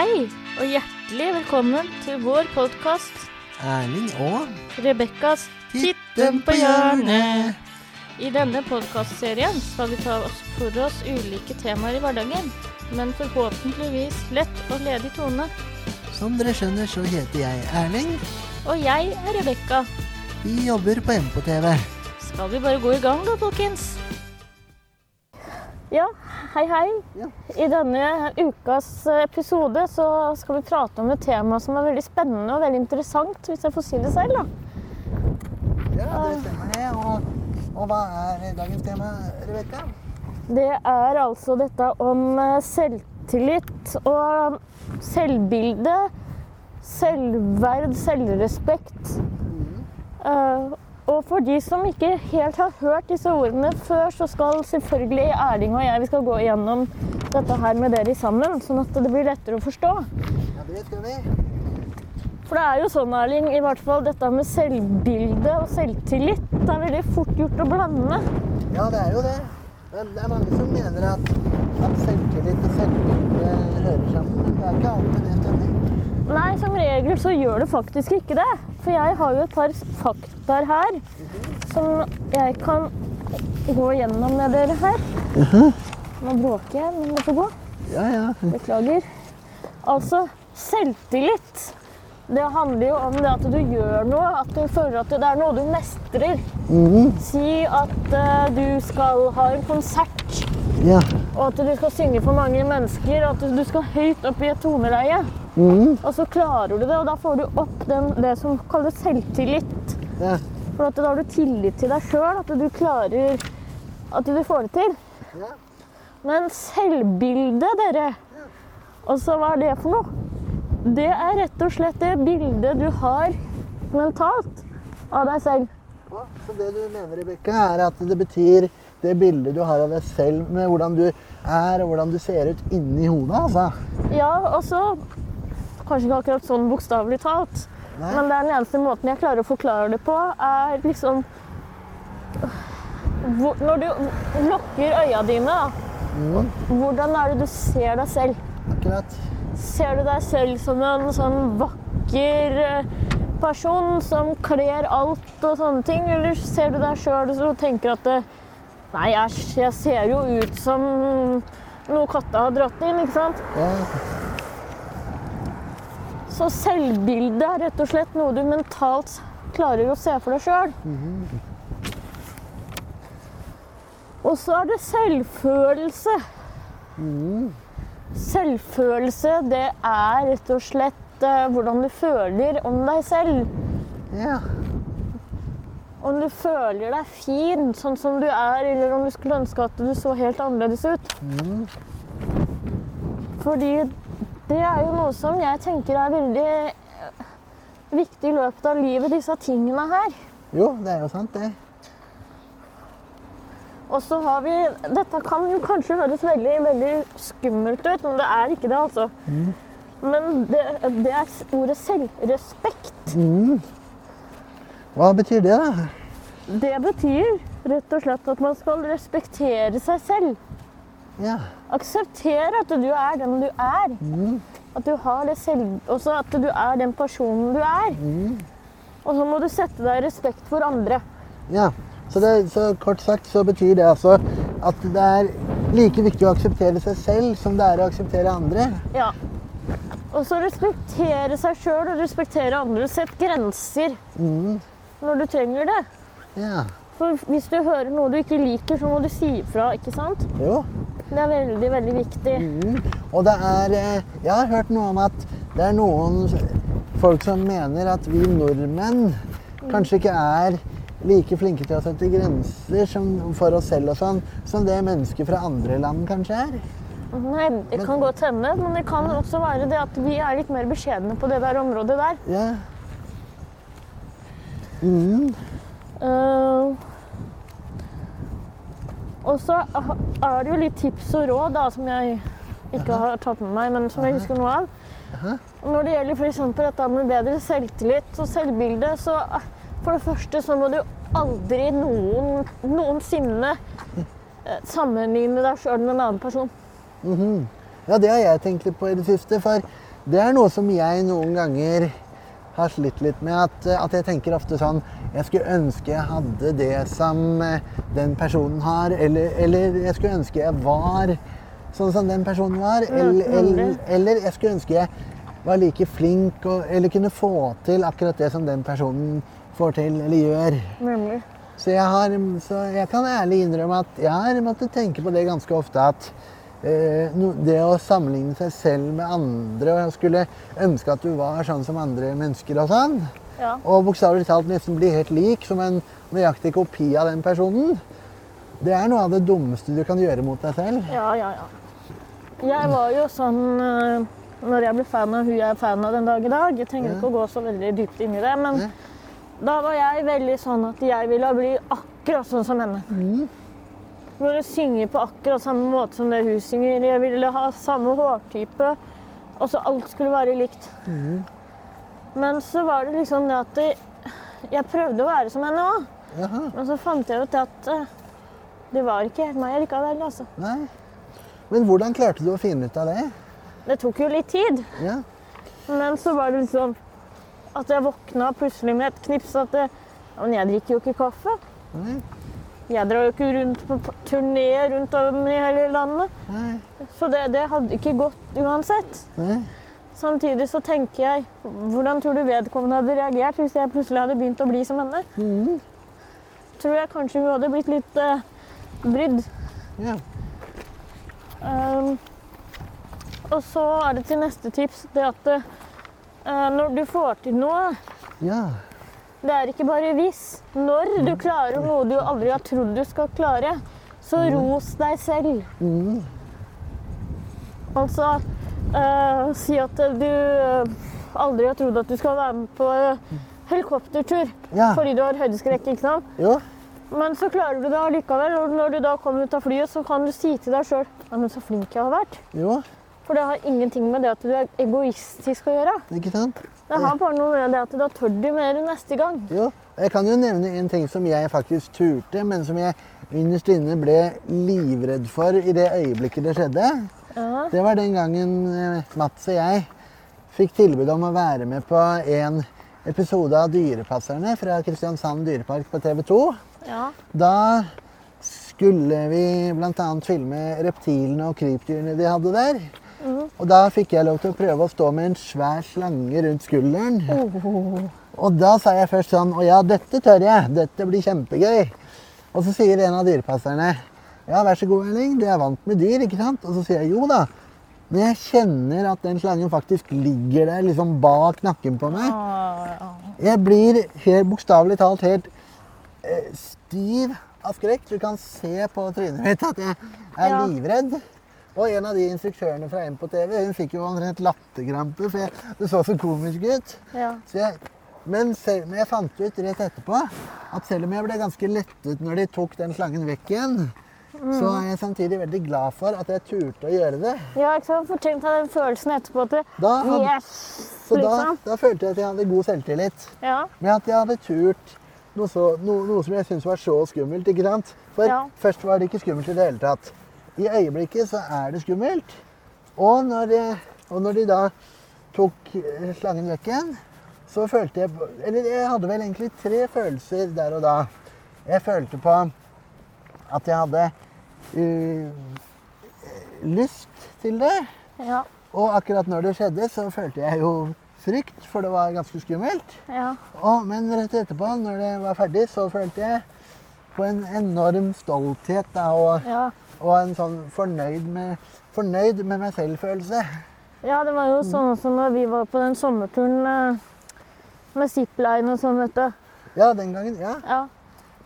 Hei, og hjertelig velkommen til vår podkast Erling og Rebekkas Titten på hjørnet. I denne podkastserien skal vi ta oss for oss ulike temaer i hverdagen, men forhåpentligvis lett og ledig tone. Som dere skjønner, så heter jeg Erling. Og jeg er Rebekka. Vi jobber på MK-TV. Skal vi bare gå i gang da, folkens? Ja, hei hei. Ja. I denne ukas episode så skal vi prate om et tema som er veldig spennende og veldig interessant, hvis jeg får si det selv, da. Ja, det stemmer det. Og, og hva er dagens tema, Rebekka? Det er altså dette om eh, selvtillit og selvbilde, selvverd, selvrespekt. Eh, og for de som ikke helt har hørt disse ordene før, så skal selvfølgelig Erling og jeg vi skal gå igjennom dette her med dere sammen, sånn at det blir lettere å forstå. Ja, det skal vi. For det er jo sånn, Erling, i hvert fall dette med selvbilde og selvtillit, det er veldig fort gjort å blande. Ja, det er jo det. Er, det er mange som mener at, at selvtillit og selvbilde hører sammen, men det er ikke alltid det stemmer. Nei, som regel så gjør det faktisk ikke det. For jeg har jo et par faktaer her som jeg kan gå gjennom med dere her. Nå bråker jeg, men det får gå. Ja, ja. Beklager. Altså, selvtillit. Det handler jo om det at du gjør noe, at du føler at det er noe du mestrer. Mhm. Si at uh, du skal ha en konsert, Ja. og at du skal synge for mange mennesker, og at du skal høyt opp i et toneleie. Mhm. Og så klarer du det, og da får du opp den, det som kalles selvtillit. ja. For da har du tillit til deg sjøl, at du klarer At du får det til. ja. Men selvbildet, dere Og så, hva er det for noe? Det er rett og slett det bildet du har mentalt av deg selv. Ja, Så det du mener, Rebekka, er at det betyr det bildet du har av deg selv med hvordan du er og hvordan du ser ut inni hodet, altså? Ja, og så Kanskje ikke akkurat sånn bokstavelig talt, Nei? men det er den eneste måten jeg klarer å forklare det på, er liksom hvor, Når du lukker øya dine, da, mm. hvordan er det du ser deg selv? Akkurat. Ser du deg selv som en sånn vakker eh, person som kler alt og sånne ting, eller ser du deg sjøl og tenker at det, Nei, æsj, jeg ser jo ut som noe katta har dratt inn, ikke sant? Ja. Så selvbildet er rett og slett noe du mentalt klarer å se for deg sjøl. Og så er det selvfølelse. Selvfølelse, det er rett og slett eh, hvordan du føler om deg selv. ja. Om du føler deg fin sånn som du er, eller om du skulle ønske at du så helt annerledes ut. Fordi det er jo noe som jeg tenker er veldig eh, viktig i løpet av livet, disse tingene her. Jo, det er jo sant, det. Og så har vi Dette kan jo kanskje høres veldig, veldig skummelt ut, men det er ikke det, altså. Men det, det er ordet selvrespekt. Hva betyr det, da? Det betyr rett og slett at man skal respektere seg selv. Ja. Akseptere at du er den du er. At du har det selv... Også at du er den personen du er. Og så må du sette deg i respekt for andre. ja. Så, det, så kort sagt så betyr det altså at det er like viktig å akseptere seg selv som det er å akseptere andre. Ja. Og så respektere seg sjøl og respektere andre. Sett grenser når du trenger det. Ja. For hvis du hører noe du ikke liker, så må du si ifra, ikke sant? Jo. Det er veldig, veldig viktig. Og det er eh, Jeg har hørt noe om at det er noen folk som mener at vi nordmenn kanskje ikke er like flinke til å sette grenser som for oss selv og sånn, som det mennesker fra andre land kanskje er. Nei, det kan godt hende, men det kan også være det at vi er litt mer beskjedne på det der området der. Ja. Mhm. Eh, og så er det jo litt tips og råd da, som jeg ikke har tatt med meg, men som jeg husker noe av. Når det gjelder f.eks. dette med bedre selvtillit og selvbilde, så eh, for det første så må du aldri noen, noensinne eh, sammenligne deg sjøl med en annen person. Ja, det har jeg tenkt litt på i det siste. For Det er noe som jeg noen ganger har slitt litt med. At, at jeg tenker ofte sånn Jeg skulle ønske jeg hadde det som eh, den personen har. Eller, eller jeg skulle ønske jeg var sånn som den personen var. Eller, eller, eller jeg skulle ønske jeg var like flink og, eller kunne få til akkurat det som den personen får til eller gjør. Nemlig. Så jeg, har, så jeg kan ærlig innrømme at jeg har måttet tenke på det ganske ofte. At eh, det å sammenligne seg selv med andre og skulle ønske at du var sånn som andre mennesker og sånn, Ja. og bokstavelig talt nesten bli helt lik som en nøyaktig kopi av den personen, det er noe av det dummeste du kan gjøre mot deg selv. Ja, ja, ja. Jeg var jo sånn eh, når jeg ble fan av hun jeg er fan av den dag i dag. Jeg trenger ikke å gå så veldig dypt inn i det, men da var jeg veldig sånn at jeg ville bli akkurat sånn som henne. Mm. Jeg ville synge på akkurat samme måte som det hun synger. Jeg ville ha samme hårtype. Og så alt skulle være likt. Mm. Men så var det liksom det at jeg prøvde å være som henne òg. Men så fant jeg ut at eh, det var ikke helt meg likevel. Altså. Nei. Men hvordan klarte du å finne ut av det? Det tok jo litt tid. Ja. Men så var det liksom at jeg våkna plutselig med et knips at det, Men jeg drikker jo ikke kaffe. Nei. Jeg drar jo ikke rundt på turné rundt om i hele landet. Nei. Så det, det hadde ikke gått uansett. Nei. Samtidig så tenker jeg Hvordan tror du vedkommende hadde reagert hvis jeg plutselig hadde begynt å bli som henne? Mm. Tror jeg kanskje hun hadde blitt litt uh, brydd. Ja. Um, og så er det til neste tips det at uh, når du får til noe ja. Det er ikke bare hvis. Når du klarer noe du aldri har trodd du skal klare, så ros deg selv. Mhm. Altså eh, si at du eh, aldri har trodd at du skal være med på eh, helikoptertur Ja. fordi du har høydeskrekk. ikke sant? Jo. Men så klarer du det allikevel. Og når du da kommer ut av flyet, så kan du si til deg sjøl men så flink jeg har vært. Jo. For det har ingenting med det at du er egoistisk å gjøre. Ikke sant? Det har bare noe med det at da tør du mer neste gang. Jo. Jeg kan jo nevne en ting som jeg faktisk turte, men som jeg innerst inne ble livredd for i det øyeblikket det skjedde. Ja. Det var den gangen eh, Mats og jeg fikk tilbud om å være med på en episode av Dyrepasserne fra Kristiansand dyrepark på TV 2. ja. Da skulle vi bl.a. filme reptilene og krypdyrene de hadde der. Og da fikk jeg lov til å prøve å stå med en svær slange rundt skulderen. Og da sa jeg først sånn Å ja, dette tør jeg. Dette blir kjempegøy. Og så sier en av dyrepasserne Ja, vær så god, Erling. Du er vant med dyr, ikke sant? Og så sier jeg jo da. Men jeg kjenner at den slangen faktisk ligger der liksom bak nakken på meg. Jeg blir helt bokstavelig talt helt eh, stiv av skrekk. Du kan se på trynet mitt at jeg er livredd. Og en av de instruktørene fra M på TV hun fikk jo en rett latterkrampe, for jeg, det så så komisk ut. ja. Jeg, men, selv, men jeg fant ut rett etterpå at selv om jeg ble ganske lettet når de tok den slangen vekk igjen, så er jeg samtidig veldig glad for at jeg turte å gjøre det. Ja, ikke sant? For tenk deg den følelsen etterpå at det, Da Yes! så da, Liksom. da følte jeg at jeg hadde god selvtillit. Ja. med at jeg hadde turt noe, så, no, noe som jeg syntes var så skummelt. ikke sant? For Ja. først var det ikke skummelt i det hele tatt. I øyeblikket så er det skummelt. Og når, de, og når de da tok eh, slangen vekk igjen, så følte jeg Eller jeg hadde vel egentlig tre følelser der og da. Jeg følte på at jeg hadde uh, lyst til det. Ja. Og akkurat når det skjedde, så følte jeg jo frykt, for det var ganske skummelt. ja. Og, men rett etterpå, når det var ferdig, så følte jeg på en enorm stolthet da, og, ja. Og en sånn fornøyd med, fornøyd med meg selv-følelse. Ja, det var jo sånn som når vi var på den sommerturen eh, med zipline og sånn, vet du. Ja, den gangen. Ja. Ja.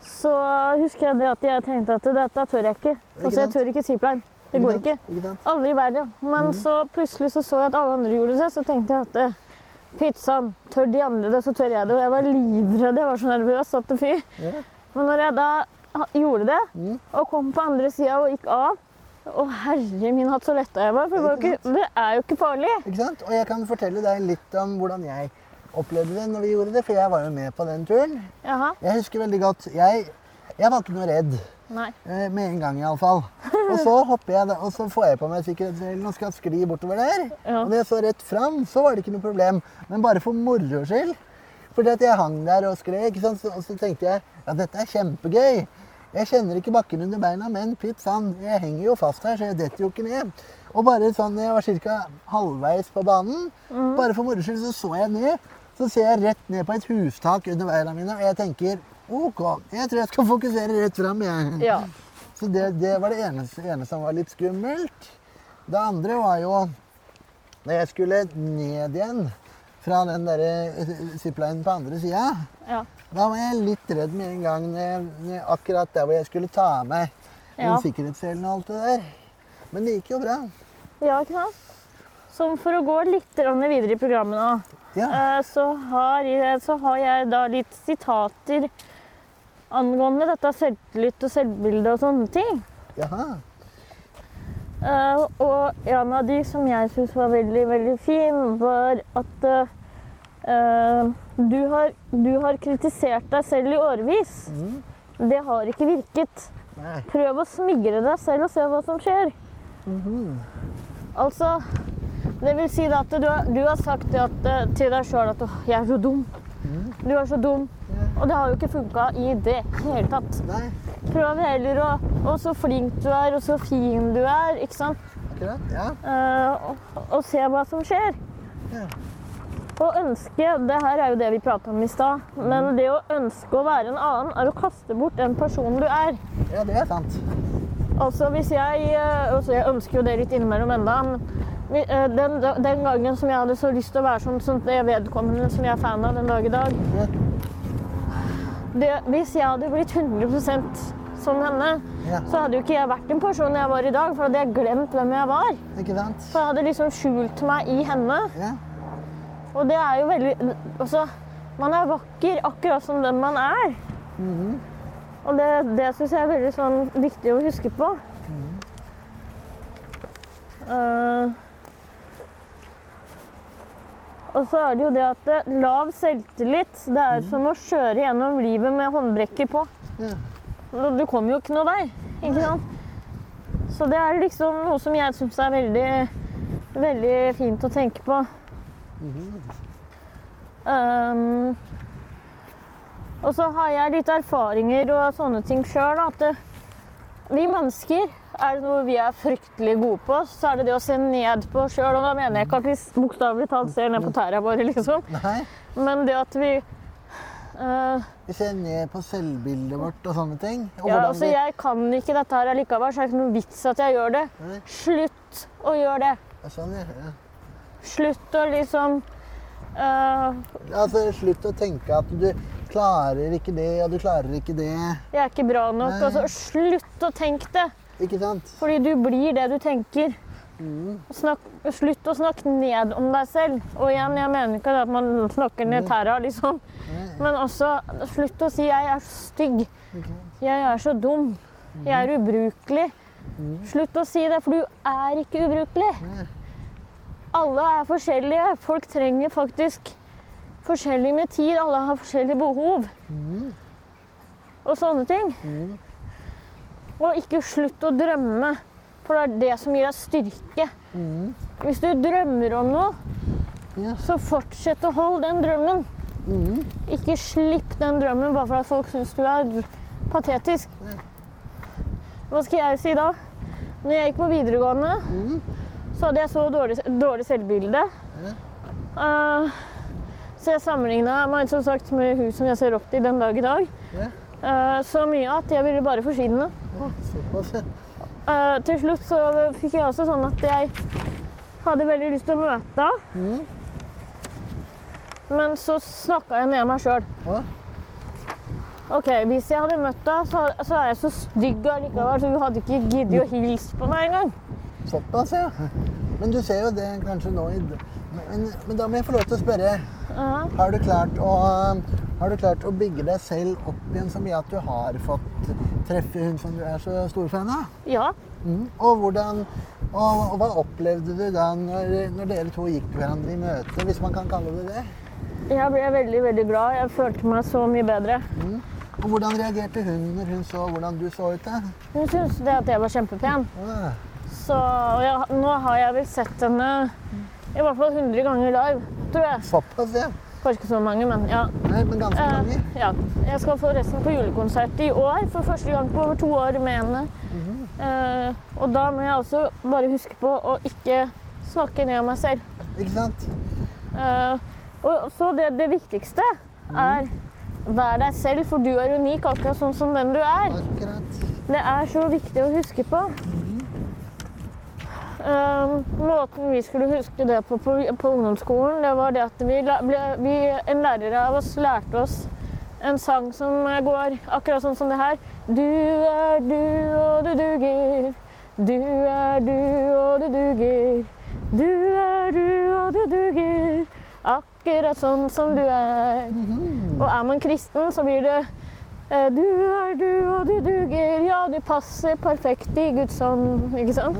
Så husker jeg det at jeg tenkte at dette tør jeg ikke. Altså, jeg tør ikke zipline. Det går ikke. Aldri i verden. Men så plutselig så, så jeg at alle andre gjorde det, så tenkte jeg at eh, pizzaen, tør de andre det, så tør jeg det. Og jeg var livredd, jeg var så nervøs. at det fyr. Ja. Men når jeg da gjorde det, Mm. og kom på andre sida og gikk av Å herre min hatt, så letta jeg var. For det, ikke, det er jo ikke farlig. Ikke sant? Og jeg kan fortelle deg litt om hvordan jeg opplevde det når vi gjorde det, for jeg var jo med på den turen. Jaha. Jeg husker veldig godt Jeg, jeg var ikke noe redd. Nei. Eh, Med en gang, iallfall. Og så hopper jeg, og så får jeg på meg sikkerhetsdelen og skal skli bortover der. Ja. Og når jeg så rett fram, så var det ikke noe problem. Men bare for moro skyld. Fordi at jeg hang der og skled? Så- og så tenkte jeg ja, dette er kjempegøy. Jeg kjenner ikke bakken under beina, men pytt sann, jeg henger jo fast her, så jeg detter jo ikke ned. Og bare sånn, jeg var ca. halvveis på banen, bare for moro skyld, så så jeg ned. Så ser jeg rett ned på et hustak under beina mine, og jeg tenker OK, jeg tror jeg skal fokusere rett fram, jeg. Ja. Så det, det var det eneste, ene som var litt skummelt. Det andre var jo da jeg skulle ned igjen fra den der eh, ziplinen på andre sida. Ja. Da var jeg litt redd med en gang jeg, akkurat der hvor jeg skulle ta av meg Ja. sikkerhetsselen og alt det der. Men det gikk jo bra. ja, ikke sant? Så for å gå litt videre i programmet nå, Ja. eh, så har, jeg, så har jeg da litt sitater angående dette selvtillit og selvbilde og sånne ting. Jaha. Eh, og en av de som jeg syns var veldig, veldig fin, var at uh, du, har, du har kritisert deg selv i årevis. Mm. Det har ikke virket. Nei. Prøv å smigre deg selv og se hva som skjer. Mhm. Altså, det vil si at du, du har sagt at, eh, til deg sjøl at «Åh, 'jeg er så dum'. Du er så dum. Og det har jo ikke funka i det hele tatt. Nei, Prøv heller å Og så flink du er, og så fin du er, ikke sant? akkurat. Ja. Uh, og, og se hva som skjer. Ja. Å ønske Det her er jo det vi prata om i stad. Men det å ønske å være en annen er å kaste bort den personen du er. ja, det er sant. Altså hvis jeg eh, altså Jeg ønsker jo det litt innimellom enda, men eh, den, den gangen som jeg hadde så lyst til å være sånn som det vedkommende som jeg er fan av den dag i dag. Det, Hvis jeg hadde blitt 100% som henne, Ja. så hadde jo ikke jeg vært den personen jeg var i dag. For hadde jeg glemt hvem jeg var. Ikke sant? For jeg hadde liksom skjult meg i henne. Ja. Og det er jo veldig Altså, man er vakker akkurat som den man er. Mhm. Og det, det syns jeg er veldig sånn viktig å huske på. Eh, og så er det jo det at lav selvtillit, det er som å kjøre gjennom livet med håndbrekker på. Ja. Du kommer jo ikke noe vei, ikke sant? Så det er liksom noe som jeg syns er veldig, veldig fint å tenke på. Um, og så har jeg litt erfaringer og sånne ting sjøl. At det, vi mennesker er det noe vi er fryktelig gode på, så er det det å se ned på oss sjøl. Og da mener jeg ikke at vi bokstavelig talt ser ned på tærne våre, liksom. Nei. Men det at vi uh, Vi ser ned på selvbildet vårt og sånne ting. Og Ja, altså vi- Jeg kan ikke dette her allikevel, så er det ikke noe vits at jeg gjør det. Nei. Slutt å gjøre det. Ja, Sånn, ja. Slutt å liksom Uh, Altså, slutt å tenke at du klarer ikke det, og du klarer ikke det. Jeg er ikke bra nok. Nei. Altså, slutt å tenke det. Ikke sant? Fordi du blir det du tenker. Mm. Snakk, slutt å snakke ned om deg selv. Og igjen, jeg mener ikke at man snakker ned tæra, liksom. Men også slutt å si 'jeg er så stygg'. 'Jeg er så dum'. 'Jeg er ubrukelig'. Slutt å si det, for du er ikke ubrukelig. Alle er forskjellige. Folk trenger faktisk forskjellig med tid. Alle har forskjellige behov. Og sånne ting. Og ikke slutt å drømme, for det er det som gir deg styrke. Mm. Hvis du drømmer om noe, Ja. så fortsett å holde den drømmen. Mm. Ikke slipp den drømmen bare for at folk syns du er patetisk. Ja. Hva skal jeg si da? Når jeg gikk på videregående, Mm. så hadde jeg så dårlig, dårlig selvbilde. Eh, så jeg sammenligna meg som sagt med hun som jeg ser opp til den dag i dag. Eh, så mye at jeg ville bare forsvinne. Uh, til slutt så fikk jeg også sånn at jeg hadde veldig lyst til å møte henne. Mm. Men så snakka jeg med meg sjøl. Ok, hvis jeg hadde møtt henne, så, så er jeg så stygg allikevel, så hun hadde ikke giddet å hilse på meg engang. Såpass, ja. Men du ser jo det kanskje nå i men, men da må jeg få lov til å spørre. Ja. Har du å, har du klart å bygge deg selv opp igjen så mye at du har fått treffe hun som du er så stor fan av? ja. Mm. Og, hvordan, og, og hva opplevde du da når, når dere to gikk hverandre i møte, hvis man kan kalle det det? Jeg ble veldig, veldig glad. Jeg følte meg så mye bedre. Mm. Og hvordan reagerte hun når hun så hvordan du så ut? da? Hun syntes det at jeg var kjempepen. Ah, Så jeg, nå har jeg vel sett henne i hvert fall 100 ganger live, tror er. såpass, ja. Kanskje ikke så mange, men ja. Nei, men ganske Eh, mange. ja. Jeg skal forresten på julekonsert i år, for første gang på over to år med henne. Eh, og da må jeg også bare huske på å ikke snakke ned om meg selv. Ikke sant? Eh, og så det, det viktigste er vær deg selv, for du er unik akkurat sånn som den du er. Akkurat. Det er så viktig å huske på. Eh, måten vi skulle huske det på, på på ungdomsskolen, det var det at vi, vi, en lærer av oss lærte oss en sang som går akkurat sånn som det her. Du er du, og du duger. Du er du, og du duger. Du er du, og du duger. Akkurat sånn som du er. Og er man kristen, så blir det eh, Du er du, og du duger. Ja, du passer perfekt i Guds hånd. Ikke sant?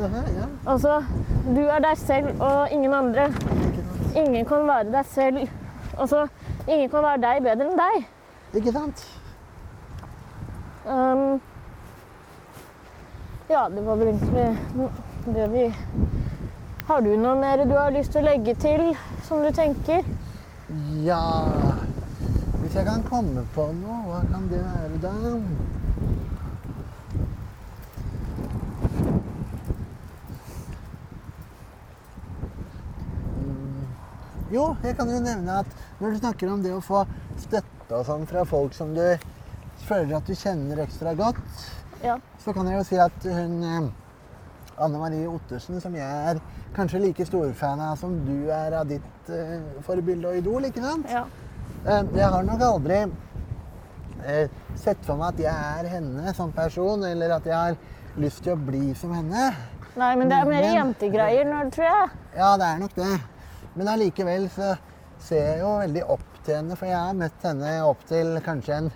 Altså, du er deg selv og ingen andre. Ingen kan være deg selv. Altså, ingen kan være deg bedre enn deg. Ikke sant? Um, ja, det var vel egentlig det vi Har du noe mer du har lyst til å legge til, som du tenker? Ja Hvis jeg kan komme på noe, hva kan det være da? Mm, Jo, jeg kan jo nevne at når du snakker om det å få støtte og sånn fra folk som du føler at du kjenner ekstra godt, Ja. så kan jeg jo si at hun eh, Anne Marie Ottersen, som jeg er kanskje like stor fan av som du er av ditt uh, forbilde og idol, ikke sant? ja. Eh, jeg har nok aldri eh, sett for meg at jeg er henne som person, eller at jeg har lyst til å bli som henne. Nei, men det er mer Men- jentegreier nå, tror jeg. Ja, det er nok det. Men allikevel så ser jeg jo veldig opp til henne, for jeg har møtt henne opp til kanskje en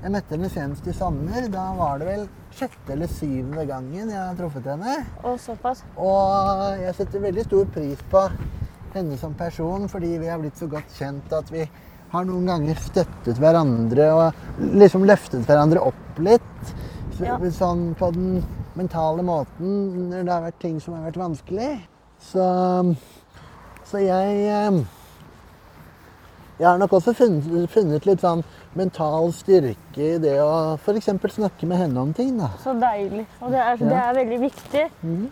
Jeg møtte henne senest i sommer. Da var det vel sjette eller syvende gangen jeg har truffet henne. Og såpass. Og jeg setter veldig stor pris på henne som person, fordi vi har blitt så godt kjent at vi har noen ganger støttet hverandre og liksom løftet hverandre opp litt. Ja. Sånn på den mentale måten når det har vært ting som har vært vanskelig. Så, så jeg eh, Jeg har nok også funnet, funnet litt sånn mental styrke i det å f.eks. snakke med henne om ting. da. Så deilig. Og det er, det er veldig viktig. Mm.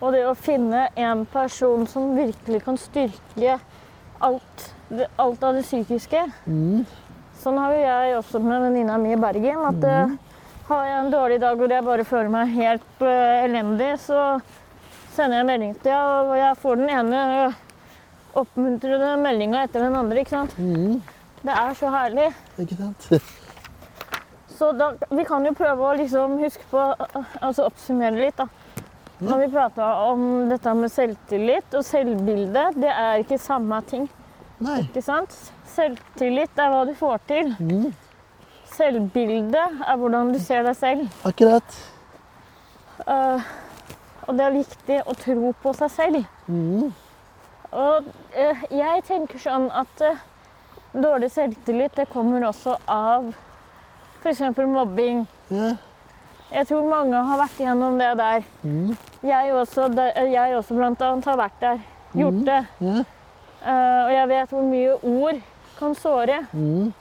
Og det å finne en person som virkelig kan styrke alt, alt av det psykiske. Mm. Sånn har jo jeg også med venninna mi i Bergen. At eh, har jeg en dårlig dag hvor jeg bare føler meg helt uh, elendig, så sender jeg melding til henne, og jeg får den ene eh, oppmuntrende meldinga etter den andre. ikke sant? Mm. Det er så herlig. Ikke sant? Så da, vi kan jo prøve å liksom huske på Altså oppsummere litt, da. Når vi prata om dette med selvtillit og selvbilde, det er ikke samme ting. Nei. ikke sant? Selvtillit er hva du får til. Mm. Selvbilde er hvordan du ser deg selv. Akkurat. Uh, og det er viktig å tro på seg selv. Mm. Og uh, jeg tenker sånn at uh, dårlig selvtillit det kommer også av f.eks. mobbing. Ja. Jeg tror mange har vært igjennom det der. Mm. Jeg også, jeg også blant annet har vært der. Gjort det. Ja. Eh, og jeg vet hvor mye ord kan såre. Mm.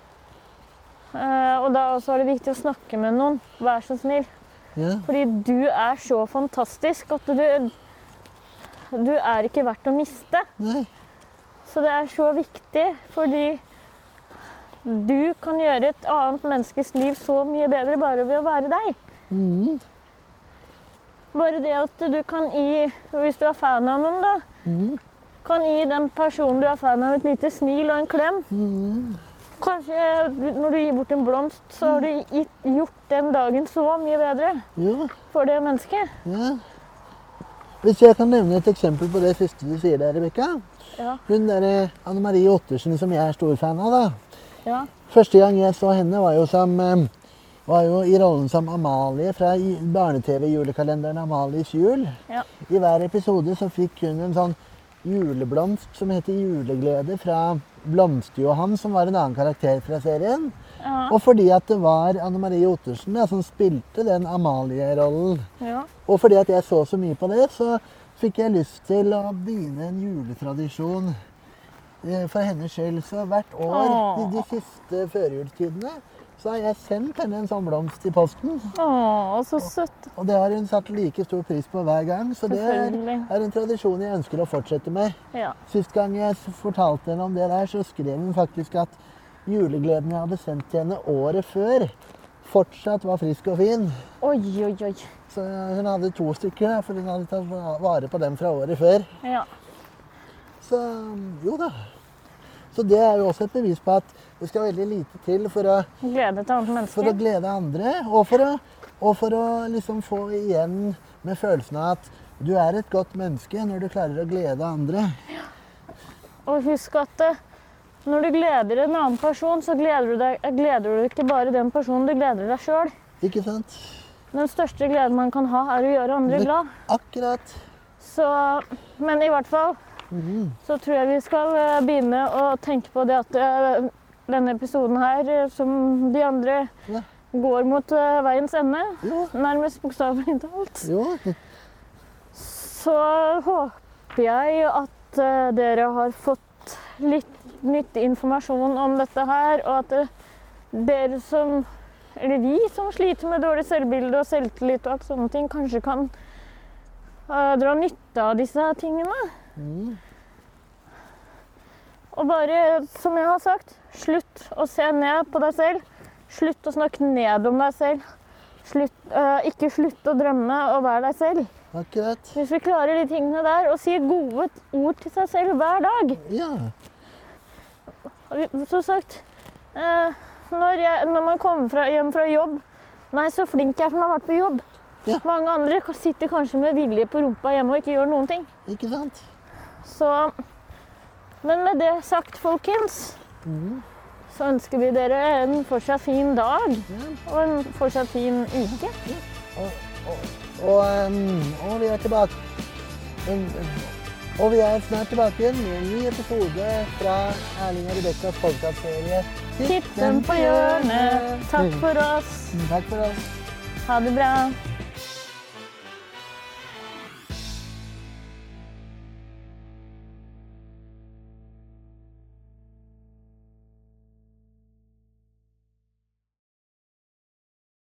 Uh, og da også er det viktig å snakke med noen. Vær så snill. Yeah. Fordi du er så fantastisk at du Du er ikke verdt å miste. Nei. Så det er så viktig, fordi du kan gjøre et annet menneskes liv så mye bedre bare ved å være deg. Mm. Bare det at du kan gi, hvis du er fan av noen, da, Mhm. Kan gi den personen du er fan av, et lite smil og en klem. Mm. Kanskje når du gir bort en blomst, så har du gitt, gjort den dagen så mye bedre Ja. for det mennesket. Ja. Hvis jeg kan nevne et eksempel på det siste du sier der, Rebekka. Ja, Hun derre Anne Marie Ottersen som jeg er stor fan av, da. ja, Første gang jeg så henne, var jo, som, eh, var jo i rollen som Amalie fra barne-TV-julekalenderen Amalies jul. ja. I hver episode så fikk hun en sånn juleblomst som heter Juleglede fra Blomster-Johan, som var en annen karakter fra serien. Ja. Og fordi at det var Anne Marie Ottersen ja, som spilte den Amalie-rollen. ja. Og fordi at jeg så så mye på det, så fikk jeg lyst til å begynne en juletradisjon eh, for hennes skyld. Så hvert år de, de siste førjulstidene så har jeg sendt henne en sånn blomst i posten. Å, så søtt. Og det har hun satt like stor pris på hver gang. Så det er, er en tradisjon jeg ønsker å fortsette med. Ja. Sist gang jeg fortalte henne om det der, så skrev hun faktisk at julegleden jeg hadde sendt til henne året før, fortsatt var frisk og fin. Oi, oi, oi. Så hun hadde to stykker, for hun hadde tatt vare på dem fra året før. Ja. Så jo da. Så det er jo også et bevis på at det skal veldig lite til for å, Glede for å glede andre, og for å, og for å liksom få igjen med følelsen av at du er et godt menneske når du klarer å glede andre. Ja. Og husk at eh, når du gleder en annen person, så gleder du, deg, gleder du ikke bare den personen, du gleder deg sjøl. Ikke sant? Den største gleden man kan ha, er å gjøre andre glad. Akkurat. Så, men i hvert fall Så tror jeg vi skal eh, begynne å tenke på det at eh, denne episoden her, eh, som de andre, Ja. går mot veiens ende. Ja. Nærmest bokstavelig talt. Ja. Så håper jeg at dere har fått litt nyttig informasjon om dette her, og at dere som Eller vi som sliter med dårlig selvbilde og selvtillit og alt sånne ting, kanskje kan uh, dra nytte av disse tingene. Mhm. Og bare, som jeg har sagt, slutt å se ned på deg selv. Slutt å snakke ned om deg selv. Slutt, uh, ikke slutt å drømme og være deg selv. Akkurat. Hvis vi klarer de tingene der og sier gode ord til seg selv hver dag Ja. Som sagt, uh, når, jeg, når man kommer fra, hjem fra jobb Nei, så flink jeg er som har vært på jobb. Ja. Mange andre sitter kanskje med vilje på rumpa hjemme og ikke gjør noen ting. Ikke sant? Så Men med det sagt, folkens, mm. så ønsker vi dere en fortsatt fin dag og en fortsatt fin uke. Og, og, og vi er tilbake um, Og vi er snart tilbake igjen med en ny episode fra Erling og Rebekkas podkastserie Tipp dem på hjørnet. Takk for oss. Takk for oss. Ha det bra.